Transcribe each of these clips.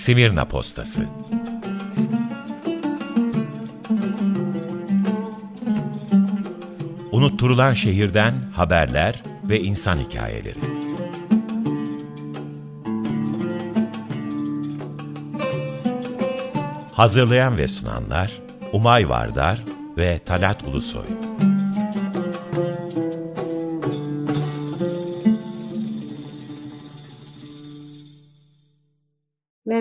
Simirna Postası Unutturulan şehirden haberler ve insan hikayeleri. Hazırlayan ve sunanlar Umay Vardar ve Talat Ulusoy.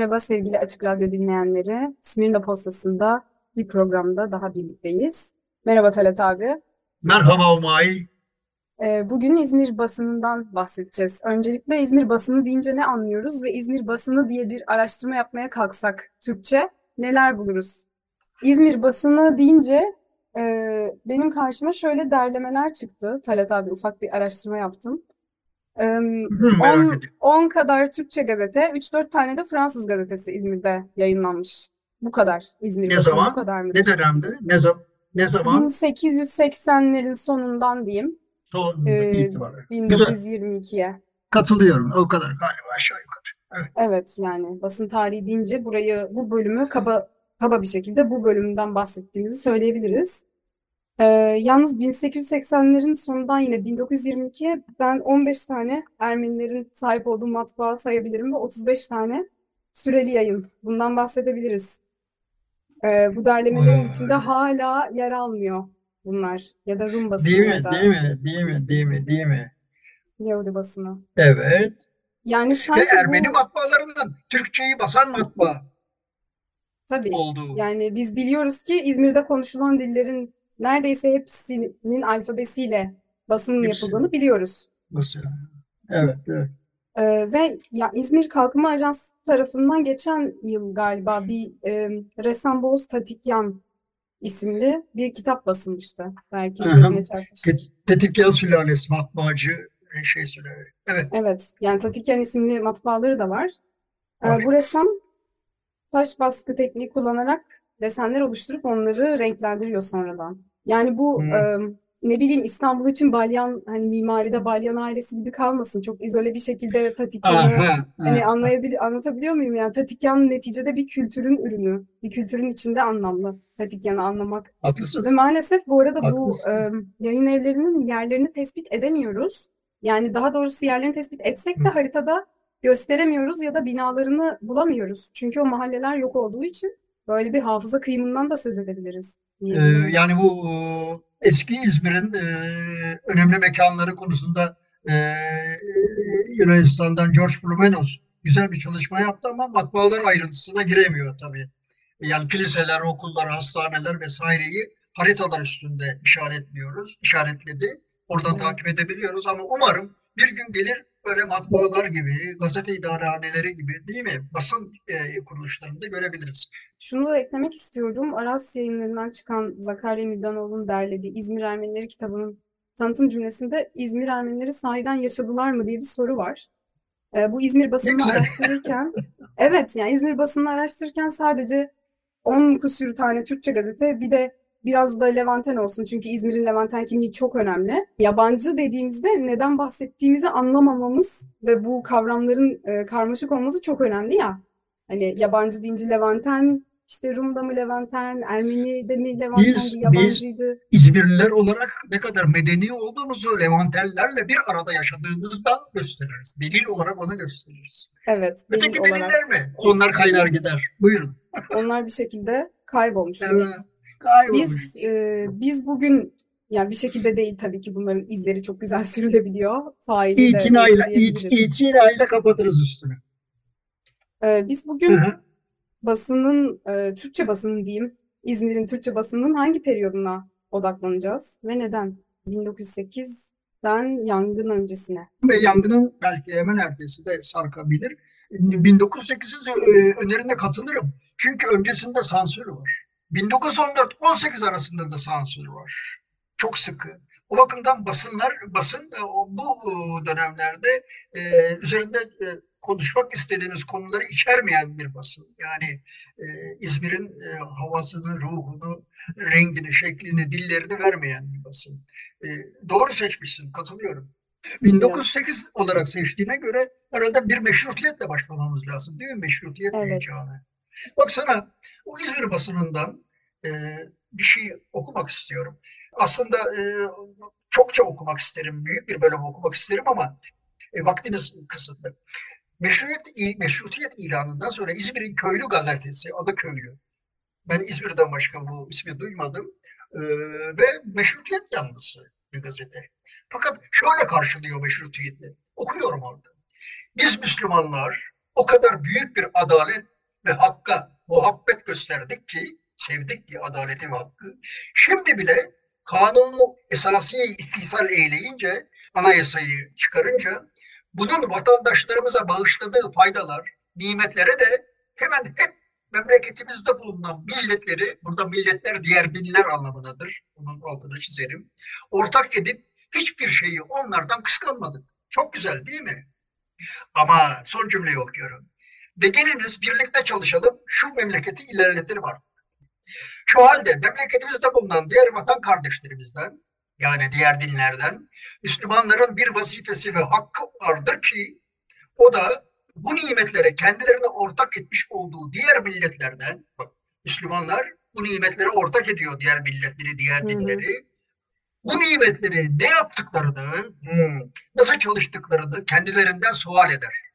Merhaba sevgili Açık Radyo dinleyenleri. Smirna Postası'nda bir programda daha birlikteyiz. Merhaba Talat abi. Merhaba Umay. Ee, Bugün İzmir basınından bahsedeceğiz. Öncelikle İzmir basını deyince ne anlıyoruz ve İzmir basını diye bir araştırma yapmaya kalksak Türkçe neler buluruz? İzmir basını deyince e, benim karşıma şöyle derlemeler çıktı. Talat abi ufak bir araştırma yaptım. Merak 10, ediyorum. 10 kadar Türkçe gazete, 3-4 tane de Fransız gazetesi İzmir'de yayınlanmış. Bu kadar. İzmir Ne basını bu zaman? kadar Ne mıdır? dönemde? Ne zaman? Ne zaman? 1880'lerin sonundan diyeyim, Son e, itibaren. Güzel. 1922'ye. Katılıyorum. O kadar galiba aşağı yukarı. Evet. Evet yani basın tarihi deyince burayı bu bölümü kaba kaba bir şekilde bu bölümden bahsettiğimizi söyleyebiliriz. Ee, yalnız 1880'lerin sonundan yine 1922'ye ben 15 tane Ermenilerin sahip olduğu matbaa sayabilirim ve 35 tane süreli yayın. Bundan bahsedebiliriz. Ee, bu derlemelerin içinde hala yer almıyor bunlar. Ya da Rum basını Değil ya mi? da Değil mi? Değil mi? Değil mi? Değil mi? Yahudi basını. Evet. Yani Ve sanki Ermeni bu matbaalarından Türkçeyi basan matbaa tabii oldu. Yani biz biliyoruz ki İzmir'de konuşulan dillerin neredeyse hepsinin alfabesiyle basının Hepsi. yapıldığını biliyoruz. Mesela. Evet. Evet. Ee, ve ya İzmir Kalkınma Ajansı tarafından geçen yıl galiba bir e, ressam Boğaz Tatikyan isimli bir kitap basılmıştı. Belki gözüne çarpmıştır. Tetikyan Sülalesi matbaacı şey söylüyor. Evet. Evet, yani Tatikyan isimli matbaaları da var. Ee, bu ressam taş baskı tekniği kullanarak desenler oluşturup onları renklendiriyor sonradan. Yani bu Hı. e, ne bileyim İstanbul için Balyan hani mimaride Balyan ailesi gibi kalmasın. Çok izole bir şekilde Tatikyan'ı hani anlayabil anlatabiliyor muyum? Yani Tatikyan neticede bir kültürün ürünü. Bir kültürün içinde anlamlı Tatikyan'ı anlamak. Haklısın. Ve maalesef bu arada bu Haklısın. e, yayın evlerinin yerlerini tespit edemiyoruz. Yani daha doğrusu yerlerini tespit etsek de Hı. haritada gösteremiyoruz ya da binalarını bulamıyoruz. Çünkü o mahalleler yok olduğu için böyle bir hafıza kıyımından da söz edebiliriz Diyebilirim. yani bu e, eski İzmir'in e, önemli mekanları konusunda e, Yunanistan'dan George Blumenos güzel bir çalışma yaptı ama matbaalar ayrıntısına giremiyor tabii. Yani kiliseler, okullar, hastaneler vesaireyi haritalar üstünde işaretliyoruz, işaretledi. Oradan takip Evet. edebiliyoruz ama umarım bir gün gelir böyle matbaalar gibi, gazete idarehaneleri gibi değil mi? Basın e, kuruluşlarında görebiliriz. Şunu da eklemek istiyorum. Aras yayınlarından çıkan Zakarya Mirdanoğlu'nun derlediği İzmir Ermenileri kitabının tanıtım cümlesinde İzmir Ermenileri sahiden yaşadılar mı diye bir soru var. Ee, bu İzmir güzel. araştırırken, evet yani İzmir basınını araştırırken sadece 10 küsür tane Türkçe gazete bir de biraz da Levanten olsun çünkü İzmir'in Levanten kimliği çok önemli. Yabancı dediğimizde neden bahsettiğimizi anlamamamız ve bu kavramların e, karmaşık olması çok önemli ya. Hani yabancı deyince Levanten, işte Rum'da mı Levanten, Ermeni'de mi Levanten Biz bir biz yabancıydı. İzmirliler olarak ne kadar medeni olduğumuzu Levantellerle bir arada yaşadığımızdan gösteririz. Delil olarak onu gösteririz. Evet, delil Öteki olarak deliller mi? Onlar kaynar gider. Buyurun. onlar bir şekilde kaybolmuştur. Evet, kaybolmuş. Biz e, biz bugün yani bir şekilde değil tabii ki bunların izleri çok güzel sürülebiliyor. Failiyle İtinayla, it, itinayla kapatırız üstünü. E, biz bugün hı. basının, e, Türkçe basının diyeyim, İzmir'in Türkçe basının hangi periyoduna odaklanacağız ve neden? 1908'den yangın öncesine. Ve yangının belki hemen ertesi de sarkabilir. 1908'in e, önerine katılırım. Çünkü öncesinde sansür var. 1914-18 arasında da sansür var. Çok sıkı. O bakımdan basınlar, basın e, bu e, dönemlerde e, üzerinde e, konuşmak istediğimiz konuları içermeyen bir basın. Yani e, İzmir'in e, havasını, ruhunu, rengini, şeklini, dillerini vermeyen bir basın. E, doğru seçmişsin, katılıyorum. 1908 olarak seçtiğine göre arada bir meşrutiyetle başlamamız lazım değil mi? Meşrutiyet Evet. heyecanı. Bak sana o İzmir basınından e, bir şey okumak istiyorum. Aslında e, çokça okumak isterim, büyük bir bölüm okumak isterim ama e, vaktimiz kısıtlı. Meşrutiyet, meşrutiyet ilanından sonra İzmir'in köylü gazetesi, adı köylü. Ben İzmir'den başka bu ismi duymadım. E, ve meşrutiyet yanlısı bir gazete. Fakat şöyle karşılıyor meşrutiyeti. Okuyorum orada. Biz Müslümanlar o kadar büyük bir adalet ve hakka muhabbet gösterdik ki, sevdik ki adaleti ve hakkı. Şimdi bile kanunu esasiye istisal eyleyince, anayasayı çıkarınca bunun vatandaşlarımıza bağışladığı faydalar, nimetlere de hemen hep memleketimizde bulunan milletleri, burada milletler diğer dinler anlamındadır. Bunun altını çizerim. Ortak edip hiçbir şeyi onlardan kıskanmadık. Çok güzel değil mi? Ama son cümleyi okuyorum. Ve geliniz birlikte çalışalım, şu memleketi ilerletelim artık. Şu halde memleketimizde bulunan diğer vatan kardeşlerimizden, yani diğer dinlerden, Müslümanların bir vazifesi ve hakkı vardır ki, o da bu nimetlere kendilerine ortak etmiş olduğu diğer milletlerden, bak Müslümanlar bu nimetlere ortak ediyor diğer milletleri, diğer dinleri. Bu nimetleri ne yaptıklarını, nasıl çalıştıklarını kendilerinden sual eder.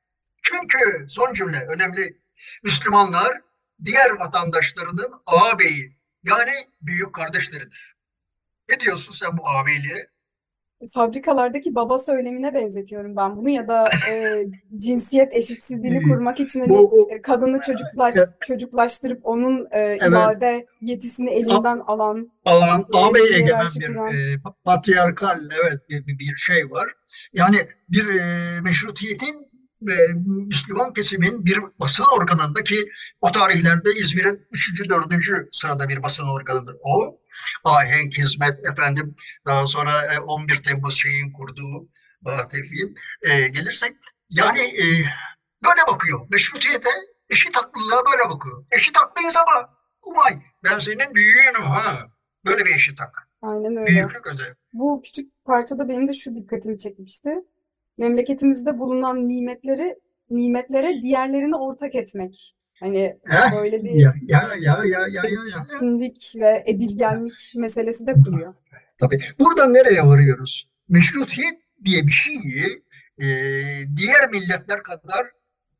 Çünkü son cümle önemli. Müslümanlar diğer vatandaşlarının ağabeyi yani büyük kardeşleridir. Ne diyorsun sen bu ağabeyliğe? Fabrikalardaki baba söylemine benzetiyorum ben bunu ya da e, cinsiyet eşitsizliğini kurmak için hani Bu- e, kadını çocuklaş, çocuklaştırıp onun e, Evet. ifade yetisini elinden alan Ağam, Böyle ağabey egemen bir kuran. e, patriarkal evet bir, bir- bir şey var. Yani bir e, meşrutiyetin Müslüman kesimin bir basın organındaki o tarihlerde İzmir'in 3. 4. sırada bir basın organıdır. O ahenk, hizmet efendim daha sonra e, 11 Temmuz şeyin kurduğu Bahatefin e, gelirsek yani e, böyle bakıyor. Meşrutiyete eşit haklılığa böyle bakıyor. Eşit haklıyız ama umay ben senin büyüğünüm ha. Böyle bir eşit hak. aynen öyle. Büyüklük ödevi. Bu küçük parçada benim de şu dikkatimi çekmişti. Memleketimizde bulunan nimetleri nimetlere diğerlerini ortak etmek. Hani böyle bir Ya ya ya ya ya ya ya. ve edilgenlik meselesi de kuruyor. Tabii. Buradan nereye varıyoruz? Meşrutiyet diye bir şeyi e, diğer milletler kadar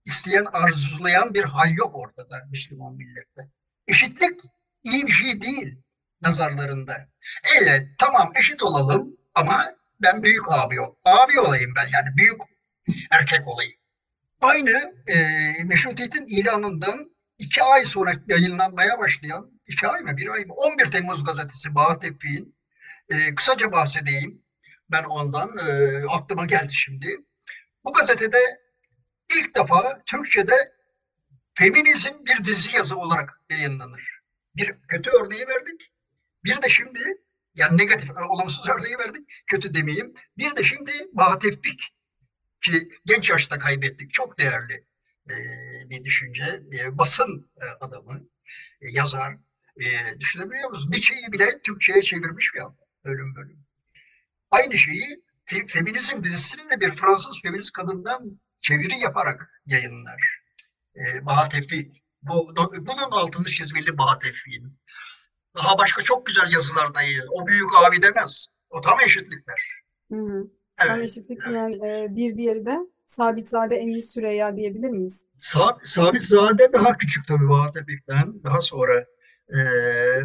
isteyen, arzulayan bir hal yok ortada Müslüman millette. Eşitlik iyi bir şey değil nazarlarında. Evet tamam eşit olalım ama ben büyük abi ol. Abi olayım ben yani büyük erkek olayım. Aynı e, meşrutiyetin ilanından iki ay sonra yayınlanmaya başlayan, iki ay mı bir ay mı? 11 Temmuz gazetesi Bahat Tevfik'in e, kısaca bahsedeyim. Ben ondan e, aklıma geldi şimdi. Bu gazetede ilk defa Türkçe'de feminizm bir dizi yazı olarak yayınlanır. Bir kötü örneği verdik. Bir de şimdi yani negatif, e, olumsuz örneği verdik. Kötü demeyeyim. Bir de şimdi Bahat Tevfik ki genç yaşta kaybettik. Çok değerli e, bir düşünce. E, basın e, adamı, yazar. Düşünebiliyor musunuz? Nietzsche'yi bile Türkçe'ye çevirmiş bir adam. Bölüm bölüm. Aynı şeyi fe- feminizm dizisini de bir Fransız feminist kadından çeviri yaparak yayınlar. Bahat Tevfik. Bu, bunun altını çizmeli Bahat Tevfik'in. Daha başka çok güzel yazılar da yayınlar. O büyük abi demez. O tam eşitlikler. Hı hı. Tam Evet. eşitlik diyen e, bir diğeri de Sabitzade Emin Süreyya diyebilir miyiz? Sa Sabitzade daha küçük tabii Vahatepik'ten. Daha sonra e,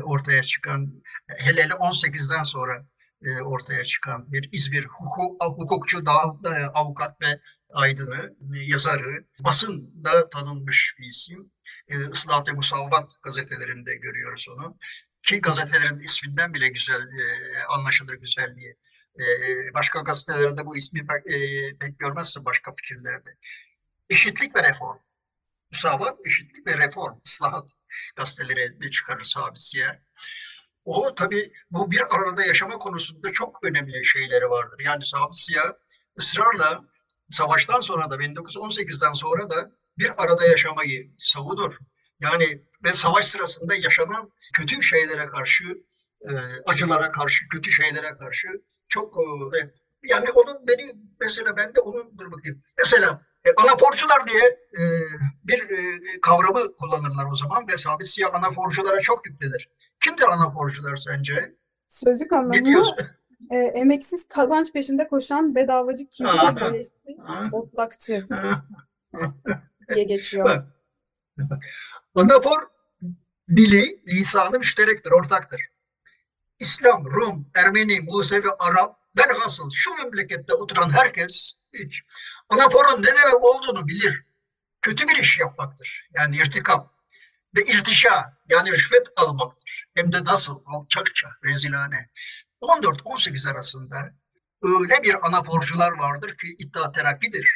ortaya çıkan, hele hele 18'den sonra e, ortaya çıkan bir İzmir hukuk, hukukçu, da, e, avukat ve aydını, e, yazarı, basında tanınmış bir isim. E, Islah-ı Musavvat gazetelerinde görüyoruz onu. Ki gazetelerin isminden bile güzel, e, anlaşılır güzelliği. E, başka gazetelerde bu ismi pek, e, pek görmezsin başka fikirlerde. Eşitlik ve reform. Musavat, eşitlik ve reform, ıslahat gazeteleri çıkarır Sabisiye. O tabii bu bir arada yaşama konusunda çok önemli şeyleri vardır. Yani Sabisiye ısrarla savaştan sonra da 1918'den sonra da bir arada yaşamayı savunur. Yani ve savaş sırasında yaşanan kötü şeylere karşı, e, acılara karşı, kötü şeylere karşı çok e, yani onun beni mesela ben de onun dur bakayım. Mesela e, anaforcular diye e, bir e, kavramı kullanırlar o zaman ve sabit siyah anaforculara çok yüklenir. Kimdir anaforcular sence? Sözlük Ne anlamı diyorsun? e, emeksiz kazanç peşinde koşan bedavacı kimse, Ha? otlakçı diye geçiyor. Bak. Anafor dili, lisanı müşterektir, ortaktır. İslam, Rum, Ermeni, Musevi, Arap, velhasıl şu memlekette oturan herkes hiç anaforun ne demek olduğunu bilir. Kötü bir iş yapmaktır. Yani irtikap ve irtişa yani rüşvet almaktır. Hem de nasıl alçakça, rezilane. 14-18 arasında öyle bir anaforcular vardır ki İttihat Terakki'dir.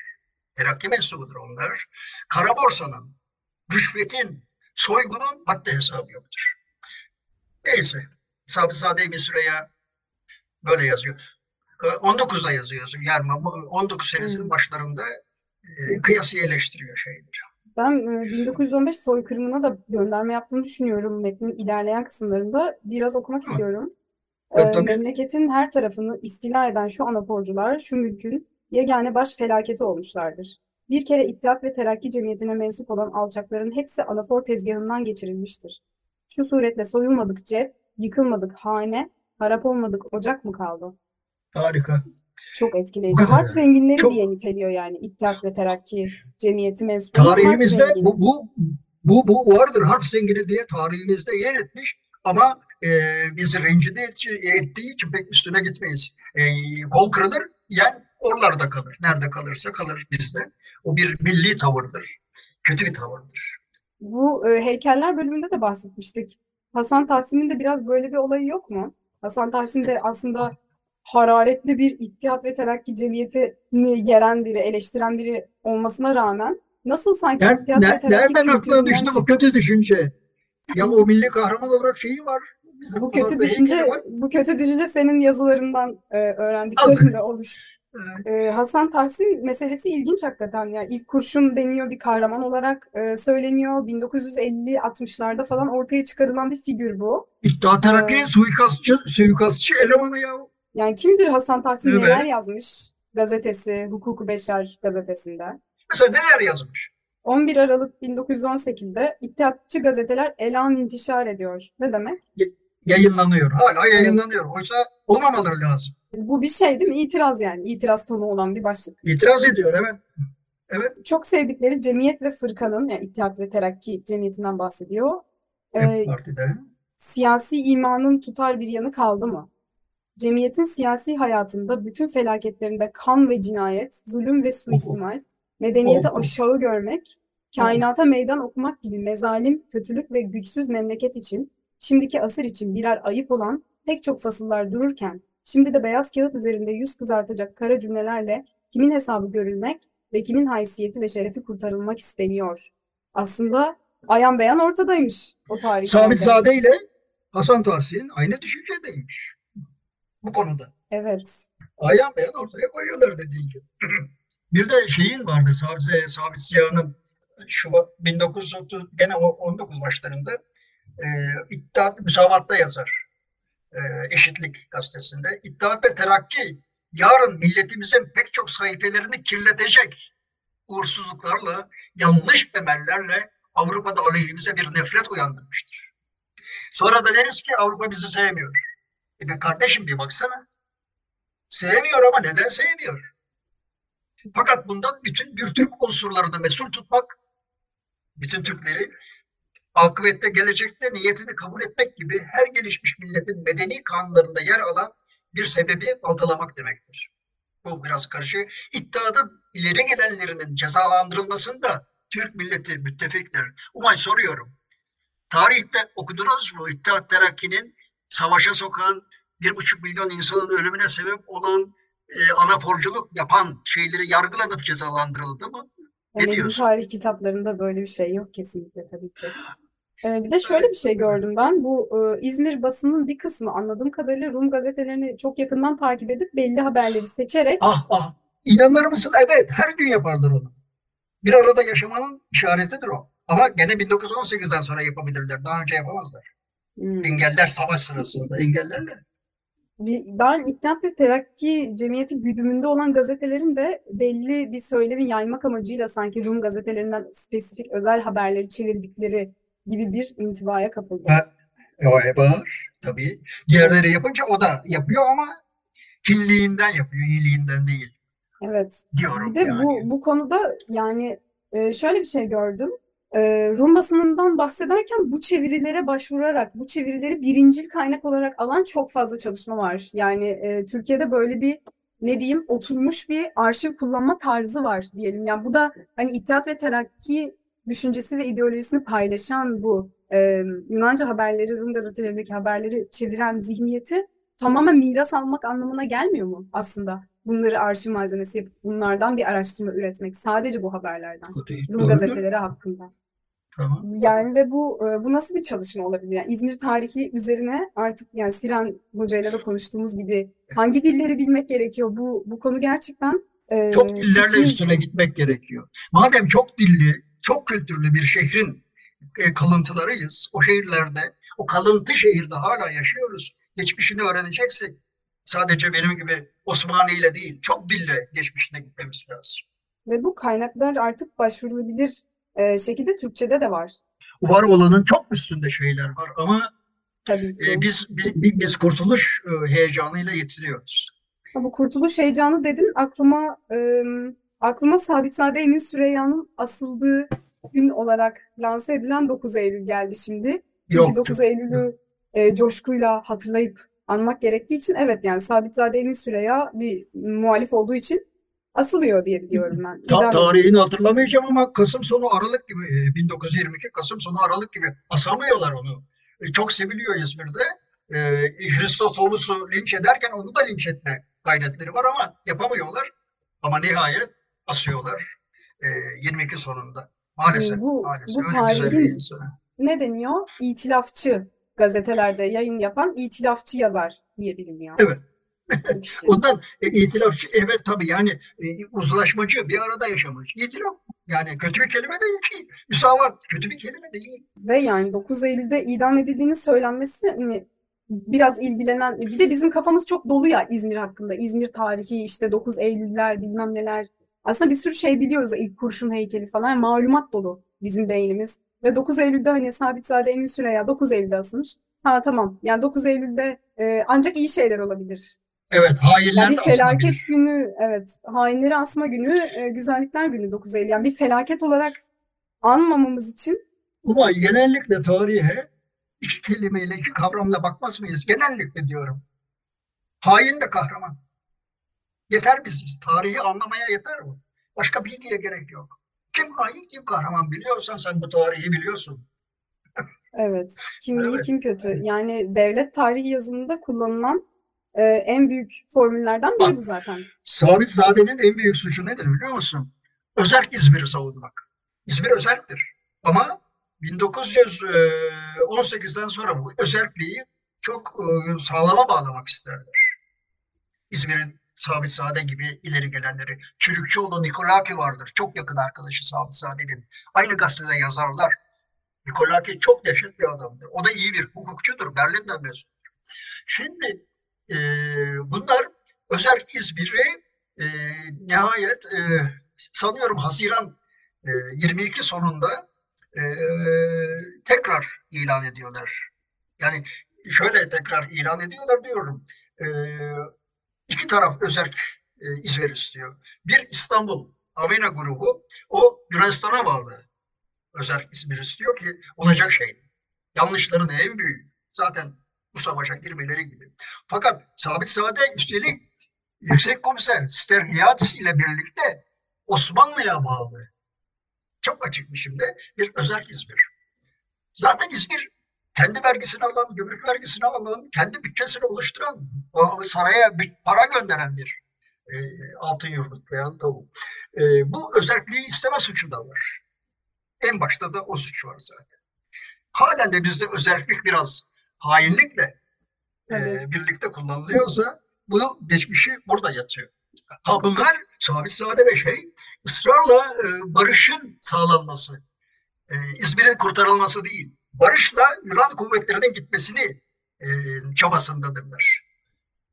Terakki mensubudur onlar. Kara borsanın, rüşvetin, soygunun haddi hesabı yoktur. Neyse. Sabri Sade İbni Süreyya böyle yazıyor. Ee, 19'da yazıyor. Yani 19 senesinin Hmm. başlarında e, kıyasıyı eleştiriyor şeyleri. Ben e, 1915 soykırımına da gönderme yaptığını düşünüyorum metnin ilerleyen kısımlarında. Biraz okumak Hı. istiyorum. Evet, E, tabii. memleketin her tarafını istila eden şu anaforcular, şu mülkün yegane baş felaketi olmuşlardır. Bir kere İttihat ve Terakki Cemiyeti'ne mensup olan alçakların hepsi anafor tezgahından geçirilmiştir. Şu suretle soyulmadık cep, yıkılmadık hane, harap olmadık ocak mı kaldı? Harika. Çok etkileyici. Harp zenginleri Çok- diye niteliyor yani İttihat ve Terakki Cemiyeti harp Tarihimizde bu, bu, bu, bu vardır. Harf zengini diye tarihimizde yer etmiş ama e, bizi rencide et- ettiği için pek üstüne gitmeyiz. E, kol kırılır, yen oralarda kalır. Nerede kalırsa kalır bizde. O bir milli tavırdır. Kötü bir tavırdır. Bu e, heykeller bölümünde de bahsetmiştik. Hasan Tahsin'in de biraz böyle bir olayı yok mu? Hasan Tahsin de aslında hararetli bir İttihat ve Terakki Cemiyeti'ni yeren biri, eleştiren biri olmasına rağmen nasıl sanki Ner- İttihat ve ner- Terakki nereden aklına düştü bu kötü düşünce? Ya o milli kahraman olarak şeyi var. Bizim bu kötü düşünce bu kötü düşünce senin yazılarından e, öğrendiklerimle oluştu. Ee, Hasan Tahsin meselesi ilginç hakikaten ya. İlk kurşun deniyor bir kahraman olarak e, söyleniyor. 1950-60'larda falan ortaya çıkarılan bir figür bu. İttihat Terakki'nin Ee, suikastçı, suikastçı elemanı ya. Yani kimdir Hasan Tahsin Evet. neler yazmış gazetesi, Hukuku Beşer gazetesinde. Mesela neler yazmış? 11 Aralık 1918'de İttihatçı gazeteler elan intişar ediyor. Ne demek? Yayınlanıyor. Hala yayınlanıyor. Oysa olmamaları lazım. Bu bir şey değil mi? İtiraz yani. İtiraz tonu olan bir başlık. İtiraz ediyor evet. Evet. Çok sevdikleri cemiyet ve fırkanın, yani İttihat ve Terakki Cemiyeti'nden bahsediyor. Ee, partide. siyasi imanın tutar bir yanı kaldı mı? Cemiyetin siyasi hayatında bütün felaketlerinde kan ve cinayet, zulüm ve suistimal, medeniyeti Oho. aşağı görmek, kainata meydan okumak gibi mezalim, kötülük ve güçsüz memleket için, şimdiki asır için birer ayıp olan pek çok fasıllar dururken, şimdi de beyaz kağıt üzerinde yüz kızartacak kara cümlelerle kimin hesabı görülmek ve kimin haysiyeti ve şerefi kurtarılmak isteniyor. Aslında ayan beyan ortadaymış o tarih Sabit. Zade ile Hasan Tahsin aynı düşüncedeymiş. Bu konuda. Evet. Ayan beyan ortaya koyuyorlar dediğin gibi. Bir de şeyin vardır Sabit, Sabit Ziya'nın Şubat 1930 gene o 19 başlarında e, İttihat Müsavat'ta yazar. E, Eşitlik gazetesinde. İttihat ve Terakki yarın milletimizin pek çok sayfelerini kirletecek uğursuzluklarla, yanlış emellerle Avrupa'da aleyhimize bir nefret uyandırmıştır. Sonra da deriz ki Avrupa bizi sevmiyor. E be kardeşim bir baksana. Sevmiyor ama neden sevmiyor? Fakat bundan bütün bir Türk unsurlarını mesul tutmak, bütün Türkleri akıbette gelecekte niyetini kabul etmek gibi her gelişmiş milletin medeni kanunlarında yer alan bir sebebi baltalamak demektir. Bu biraz karışık. İttihatın ileri gelenlerinin cezalandırılmasında Türk milleti müttefiktir. Umay soruyorum. Tarihte okudunuz mu İttihat Terakki'nin savaşa sokan bir buçuk milyon insanın ölümüne sebep olan e, anaforculuk yapan şeyleri yargılanıp cezalandırıldı mı? Ne Emeğin diyorsun? tarih kitaplarında böyle bir şey yok kesinlikle tabii ki. Ee, bir de şöyle bir şey gördüm ben. Bu e, İzmir basının bir kısmı anladığım kadarıyla Rum gazetelerini çok yakından takip edip belli haberleri seçerek Ah ah. İnanır mısın? Evet. Her gün yaparlar onu. Bir arada yaşamanın işaretidir o. Ama gene 1918'den sonra yapabilirler. Daha önce yapamazlar. Hmm. Engeller savaş sırasında engellerler. Ben İttihat ve Terakki Cemiyeti güdümünde olan gazetelerin de belli bir söylemi yaymak amacıyla sanki Rum gazetelerinden spesifik özel haberleri çevirdikleri gibi bir intibaya kapıldım. Ha, e, var tabii. Diğerleri yapınca o da yapıyor ama hilliğinden yapıyor, iyiliğinden değil. Evet. Diyorum Bir de yani. bu bu konuda yani e, şöyle bir şey gördüm. E, Rum basınından bahsederken bu çevirilere başvurarak bu çevirileri birincil kaynak olarak alan çok fazla çalışma var. Yani e, Türkiye'de böyle bir ne diyeyim oturmuş bir arşiv kullanma tarzı var diyelim. Yani bu da hani İttihat ve Terakki düşüncesi ve ideolojisini paylaşan bu e, Yunanca haberleri, Rum gazetelerindeki haberleri çeviren zihniyeti tamamen miras almak anlamına gelmiyor mu aslında? Bunları arşiv malzemesi yapıp bunlardan bir araştırma üretmek sadece bu haberlerden. Rum Doğru. gazeteleri hakkında. Tamam. Yani ve bu bu nasıl bir çalışma olabilir? Yani İzmir tarihi üzerine artık yani Sinan Hoca'yla da konuştuğumuz gibi hangi dilleri bilmek gerekiyor? Bu bu konu gerçekten Çok dillerle titiz. üstüne gitmek gerekiyor. Madem çok dilli, çok kültürlü bir şehrin e, kalıntılarıyız, o şehirlerde, o kalıntı şehirde hala yaşıyoruz. Geçmişini öğreneceksek sadece benim gibi Osmani ile değil, çok dille geçmişine gitmemiz lazım. Ve bu kaynaklar artık başvurulabilir e, şekilde Türkçe'de de var Var olanın çok üstünde şeyler var ama tabii ki. e, biz, biz biz kurtuluş heyecanıyla yetiniyoruz. Bu kurtuluş heyecanı dedin aklıma e, aklıma Sabitzade Emin Süreyya'nın asıldığı gün olarak lanse edilen 9 Eylül geldi şimdi. Çünkü Yok, 9 çok- Eylül'ü e, coşkuyla hatırlayıp anmak gerektiği için evet yani Sabitzade Emin Süreyya bir muhalif olduğu için asılıyor diye biliyorum ben. Ta- tarihini hatırlamayacağım ama Kasım sonu Aralık gibi e, 1922 Kasım sonu Aralık gibi asamıyorlar onu. E, Çok seviliyor İzmir'de. E, Hristofolus'u linç ederken onu da linç etme gayretleri var ama yapamıyorlar. Ama nihayet asıyorlar e, 22 sonunda. Maalesef. Bu- maalesef. bu tarihin- ne deniyor? İtilafçı gazetelerde yayın yapan itilafçı yazar diye biliniyor. Evet. Ondan e, itilafçı evet tabii yani e, uzlaşmacı bir arada yaşamış. İtilaf yani kötü bir kelime değil ki. Müsavat kötü bir kelime değil. Ve yani 9 Eylül'de idam edildiğinin söylenmesi hani biraz ilgilenen bir de bizim kafamız çok dolu ya İzmir hakkında. İzmir tarihi işte 9 Eylüller bilmem neler. Aslında bir sürü şey biliyoruz. ilk kurşun heykeli falan. Malumat dolu bizim beynimiz. Ve 9 Eylül'de hani Sabitzade Emin Süreyya 9 Eylül'de asılmış. Ha tamam. Yani 9 Eylül'de e, ancak iyi şeyler olabilir. Evet hainler Yani bir felaket bir- günü, evet. Hainleri asma günü, e, güzellikler günü 9 Eylül. Yani bir felaket olarak anmamamız için Ama genellikle tarihe iki kelimeyle, iki kavramla bakmaz mıyız? Genellikle diyorum. Hain de kahraman. Yeter biz, tarihi anlamaya yeter bu. Başka bilgiye gerek yok. Kim hain, kim kahraman biliyorsan sen bu tarihi biliyorsun. Evet, kim iyi Evet. kim kötü. Yani devlet tarihi yazımında kullanılan e, en büyük formüllerden biri Bak. bu zaten. Sabit Zade'nin en büyük suçu nedir biliyor musun? Özerk İzmir'i savunmak. İzmir özerktir. Ama 1918'den sonra bu özerkliği çok e, sağlama bağlamak isterler. İzmir'in Sabit Zade gibi ileri gelenleri. Çürükçüoğlu Nikolaki vardır. Çok yakın arkadaşı Sabit Zade'nin. Aynı gazetede yazarlar. Nikolaki çok dehşet bir adamdır. O da iyi bir hukukçudur. Berlin'den mezun. Şimdi e, bunlar Özerk İzmir'i e, nihayet e, sanıyorum Haziran e, 22 sonunda e, tekrar ilan ediyorlar. Yani şöyle tekrar ilan ediyorlar diyorum. E, iki taraf Özerk e, İzmir istiyor. Bir İstanbul Avena grubu o Yunanistan'a bağlı Özerk İzmir istiyor ki olacak şey. Yanlışların en büyüğü. Zaten bu savaşa girmeleri gibi. Fakat Sabit Sade üstelik Yüksek Komiser Sterniadis ile birlikte Osmanlı'ya bağlı. Çok açık biçimde bir özel İzmir. Zaten İzmir kendi vergisini alan, gümrük vergisini alan, kendi bütçesini oluşturan, o saraya bir para gönderen bir e, altın yumurtlayan tavuk. E, bu özelliği isteme suçu da var. En başta da o suç var zaten. Halen de bizde özellik biraz hainlikle e, birlikte kullanılıyorsa bu geçmişi burada yatıyor. Ha bunlar sabit sade ve şey ısrarla e, barışın sağlanması, e, İzmir'in kurtarılması değil, barışla Yunan kuvvetlerinin gitmesini e, çabasındadırlar.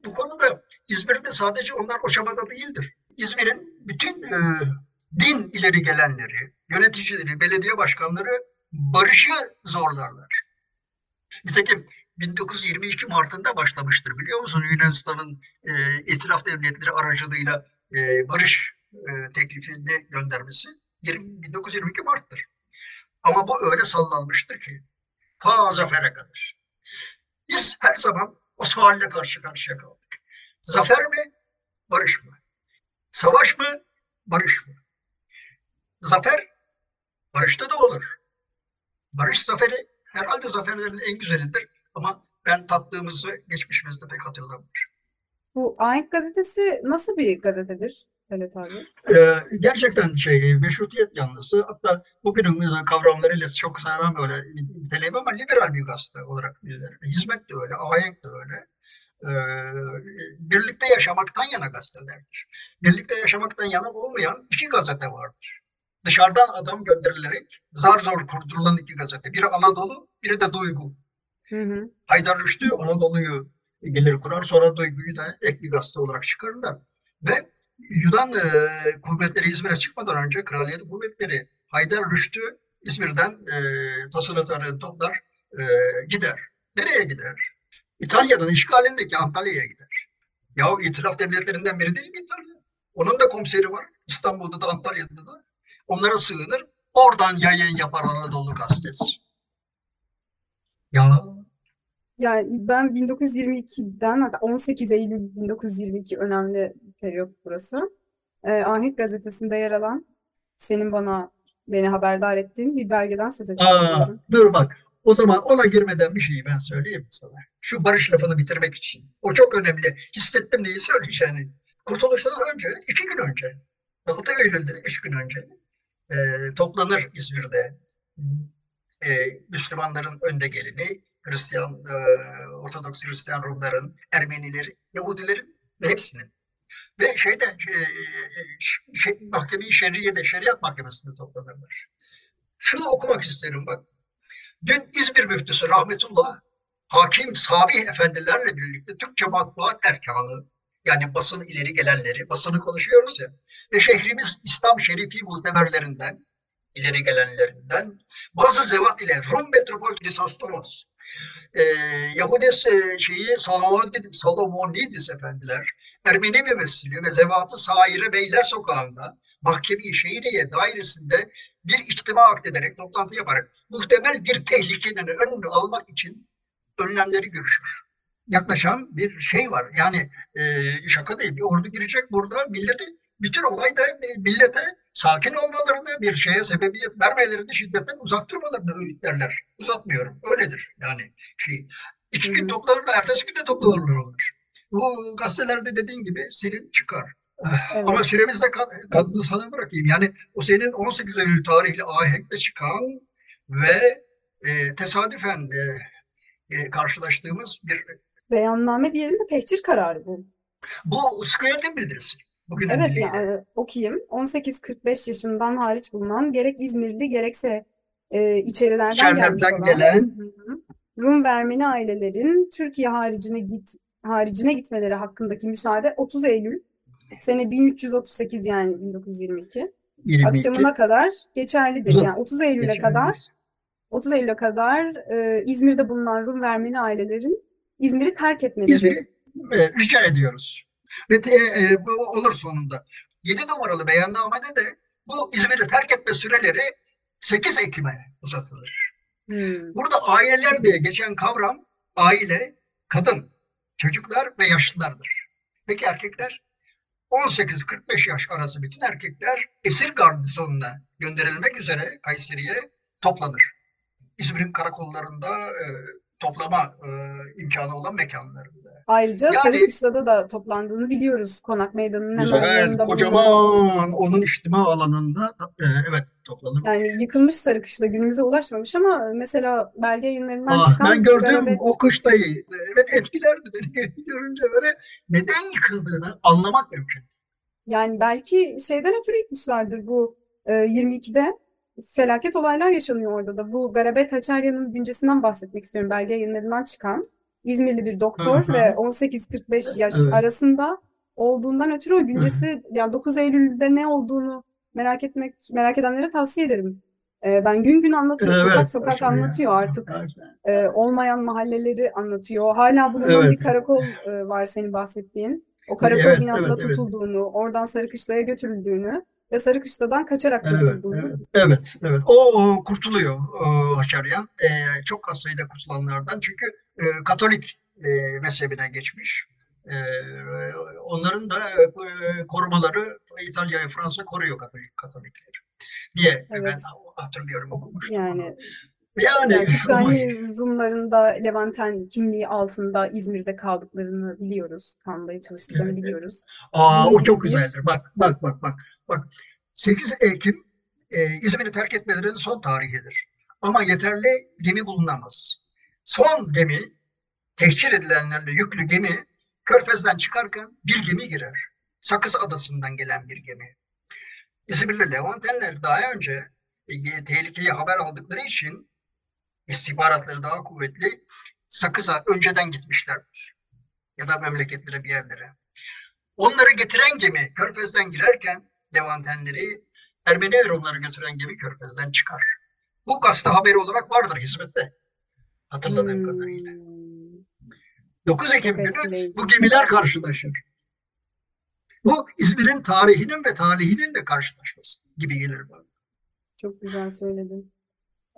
Bu konuda İzmir'de sadece onlar o çabada değildir. İzmir'in bütün e, din ileri gelenleri, yöneticileri, belediye başkanları barışı zorlarlar. Nitekim 1922 Mart'ında başlamıştır biliyor musun? Yunanistan'ın e, itiraf devletleri aracılığıyla e, barış e, teklifini göndermesi 20, 1922 Mart'tır. Ama bu öyle sallanmıştır ki ta zafere kadar. Biz her zaman o sualle karşı karşıya kaldık. Zafer mi, barış mı? Savaş mı, barış mı? Zafer, barışta da olur. Barış zaferi herhalde zaferlerin en güzelidir ama ben tattığımızı geçmişimizde pek hatırlamıyorum. Bu Ahenk gazetesi nasıl bir gazetedir Halit abi? Ee, gerçekten şey meşrutiyet yanlısı hatta bugünün kavramlarıyla çok sevmem böyle niteleyim ama liberal bir gazete olarak bilir. Hizmet de öyle, ahenk de öyle. Ee, birlikte yaşamaktan yana gazetelerdir. Birlikte yaşamaktan yana olmayan iki gazete vardır. Dışarıdan adam gönderilerek zar zor kurdurulan iki gazete. Biri Anadolu, biri de Duygu. Hı hı. Haydar Rüştü Anadolu'yu gelir kurar sonra Duygu'yu da ek bir gazete olarak çıkarırlar. Ve Yunan e, kuvvetleri İzmir'e çıkmadan önce kraliyet kuvvetleri Haydar Rüştü İzmir'den e, tasarrufları toplar e, gider. Nereye gider? İtalya'nın işgalindeki Antalya'ya gider. Ya itilaf devletlerinden biri değil mi İtalya? Onun da komiseri var. İstanbul'da da Antalya'da da. Onlara sığınır. Oradan yayın yapar Anadolu gazetesi. Ya Yani ben 1922'den hatta 18 Eylül 1922 önemli periyot burası. Ee, Ahenk gazetesinde yer alan senin bana beni haberdar ettiğin bir belgeden söz istiyorum. dur bak. O zaman ona girmeden bir şeyi ben söyleyeyim sana. Şu barış lafını bitirmek için. O çok önemli. Hissettim neyi söyleyeceğini. Kurtuluştan önce, iki gün önce, 6 Eylül'de, üç gün önce e, toplanır İzmir'de e, Müslümanların önde geleni, Hristiyan, e, Ortodoks Hristiyan Rumların, Ermenilerin, Yahudilerin ve hepsinin. Ve şeyde e, şey, mahkeme-i şerriyede, şeriat mahkemesinde toplanırlar. Şunu okumak isterim bak. Dün İzmir müftüsü rahmetullah hakim Sabih efendilerle birlikte Türkçe matbuat erkanı yani basın ileri gelenleri, basını konuşuyoruz ya ve şehrimiz İslam şerifi muhtemerlerinden ileri gelenlerinden bazı zevat ile Rum metropol Krisostomos e, Yahudes e, şeyi Salomon, Salomonidis efendiler Ermeni mümessili ve zevatı Saire Beyler Sokağı'nda mahkemi şehriye dairesinde bir içtima akdederek toplantı yaparak muhtemel bir tehlikenin önünü almak için önlemleri görüşür. Yaklaşan bir şey var. Yani e, şaka değil. Bir ordu girecek burada milleti bütün olay da millete sakin olmalarını, bir şeye sebebiyet vermelerini, şiddetten uzak durmalarını öğütlerler. Uzatmıyorum. Öyledir yani. Şey, iki gün toplanırlar, ertesi gün de toplanırlar olur. Bu gazetelerde dediğin gibi senin çıkar. Evet. Ama süremizde kadını sana bırakayım. Yani o senin 18 Eylül tarihli ahenkle çıkan ve e, tesadüfen e, e, karşılaştığımız bir Beyanname diyelim de tehcir kararı bu. bu sıkı yönetim bildirisi. Bugün Evet yani okuyayım. 18-45 yaşından hariç bulunan gerek İzmirli gerekse e, içerilerden gelmiş olan gelen. Rum ve Ermeni ailelerin Türkiye haricine git haricine gitmeleri hakkındaki müsaade 30 Eylül sene 1338 yani 1922 22. akşamına kadar geçerlidir. Yani 30 Eylül'e geçerli. kadar 30 Eylül'e kadar e, İzmir'de bulunan Rum ve Ermeni ailelerin İzmir'i terk etmeleri. İzmir'i e, rica ediyoruz. Ve de, e, bu olur sonunda. 7 numaralı beyannamede de bu İzmir'i terk etme süreleri 8 Ekim'e uzatılır. Hmm. Burada aileler diye geçen kavram aile, kadın, çocuklar ve yaşlılardır. Peki erkekler? 18-45 yaş arası bütün erkekler esir gardizonuna gönderilmek üzere Kayseri'ye toplanır. İzmir'in karakollarında e, toplama e, imkanı olan mekanlarında. Ayrıca Yani- Sarıkışla'da da toplandığını biliyoruz. Konak Meydanı'nın hemen Güzel, yanında kocaman onun içtima alanında e, evet toplanır. Yani yıkılmış Sarıkışla günümüze ulaşmamış ama mesela belge yayınlarından Ah, çıkan ben gördüm Garabet o kıştayı. Evet etkilerdi beni görünce böyle neden yıkıldığını anlamak mümkün. yani belki şeyden ötürü yıkmışlardır bu e, 22'de felaket olaylar yaşanıyor orada da. Bu Garabet Haçarya'nın güncesinden bahsetmek istiyorum belge yayınlarından çıkan. İzmirli bir doktor ve 18-45 yaş Evet. arasında olduğundan ötürü o güncesi yani 9 Eylül'de ne olduğunu merak etmek merak edenlere tavsiye ederim. Ee, ben gün gün anlatıyor, sokak Evet. sokak anlatıyor artık. Ee, olmayan mahalleleri anlatıyor. Hala bulunan Evet. bir karakol e, var senin bahsettiğin. O karakol Evet, binasında evet, evet. tutulduğunu, oradan Sarıkışla'ya götürüldüğünü ve Sarıkışla'dan kaçarak Evet, evet, evet, evet. O, o kurtuluyor o Haçaryan. Ee, çok az sayıda kurtulanlardan. Çünkü e, Katolik e, mezhebine geçmiş. E, onların da e, korumaları İtalya ve Fransa koruyor Katolik Katolikleri diye ben Evet. hatırlıyorum okumuştum. Yani Yani, Yani tıpkı ama- hani Rumların da Levanten kimliği altında İzmir'de kaldıklarını biliyoruz. Kalmaya çalıştıklarını Evet. biliyoruz. Aa, o çok güzeldir. Bak, bak, bak, bak. Bak, 8 Ekim e, İzmir'i terk etmelerinin son tarihidir. Ama yeterli gemi bulunamaz. Son gemi, tehcir edilenlerle yüklü gemi, Körfez'den çıkarken bir gemi girer. Sakız Adası'ndan gelen bir gemi. İzmirli Levantenler daha önce e, tehlikeyi haber aldıkları için istihbaratları daha kuvvetli Sakız'a önceden gitmişlerdir. Ya da memleketlere bir yerlere. Onları getiren gemi Körfez'den girerken Levantenleri Ermeni ve Rumları götüren gemi Körfez'den çıkar. Bu gazete haberi olarak vardır hizmette. Hatırladığım kadarıyla. Hmm, 9 Ekim günü bu gemiler karşılaşır. Bu İzmir'in tarihinin ve talihinin de karşılaşması gibi gelir bana. Çok güzel söyledin.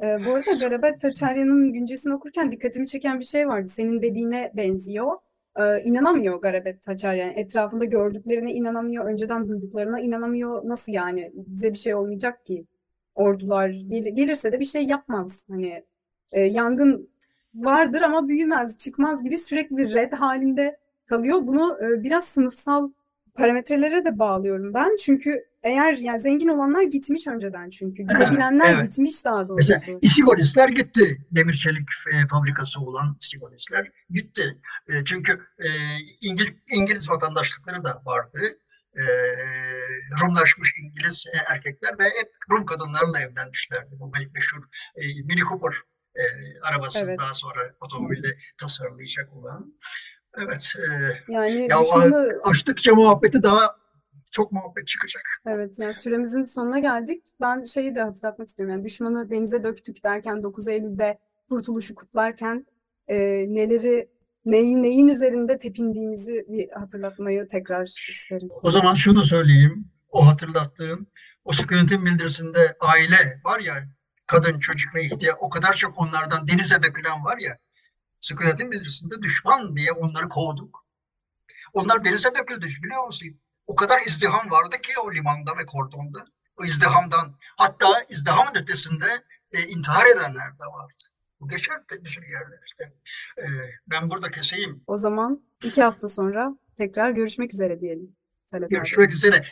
Ee, bu arada Garabet Taçarya'nın güncesini okurken dikkatimi çeken bir şey vardı. Senin dediğine benziyor. Ee, inanamıyor Garabet Taçarya. Yani etrafında gördüklerine inanamıyor. Önceden duyduklarına inanamıyor. Nasıl yani? Bize bir şey olmayacak ki. Ordular gel- gelirse de bir şey yapmaz. Hani e, yangın vardır ama büyümez, çıkmaz gibi sürekli bir red halinde kalıyor. Bunu e, biraz sınıfsal parametrelere de bağlıyorum ben. Çünkü eğer yani zengin olanlar gitmiş önceden çünkü. Gidebilenler evet. gitmiş daha Mesela doğrusu. İsigonisler gitti. Demir çelik e, fabrikası olan İsigonisler gitti. E, çünkü e, İngiliz, İngiliz vatandaşlıkları da vardı. E, Rumlaşmış İngiliz e, erkekler ve hep Rum kadınlarla evlenmişlerdi. Bu me- meşhur e, Mini Cooper e, arabası Evet. daha sonra otomobili tasarlayacak olan. Evet. E, Yani ya düşmanı açtıkça muhabbeti daha çok muhabbet çıkacak. evet yani süremizin sonuna geldik. Ben şeyi de hatırlatmak istiyorum. Yani düşmanı denize döktük derken 9 Eylül'de kurtuluşu kutlarken e, neleri neyi neyin üzerinde tepindiğimizi bir hatırlatmayı tekrar isterim. O zaman şunu söyleyeyim. O hatırlattığım, o sıkı yönetim bildirisinde aile var ya, kadın, çocuk ve ihtiyar, o kadar çok onlardan denize dökülen var ya, sıkı yönetim bildirisinde düşman diye onları kovduk. Onlar denize döküldü biliyor musun? O kadar izdiham vardı ki o limanda ve kordonda. O izdihamdan, hatta izdihamın ötesinde e, intihar edenler de vardı. Bu geçer de bir sürü yerlerde. E, ben burada keseyim. O zaman iki hafta sonra tekrar görüşmek üzere diyelim. Talat abi. Görüşmek üzere.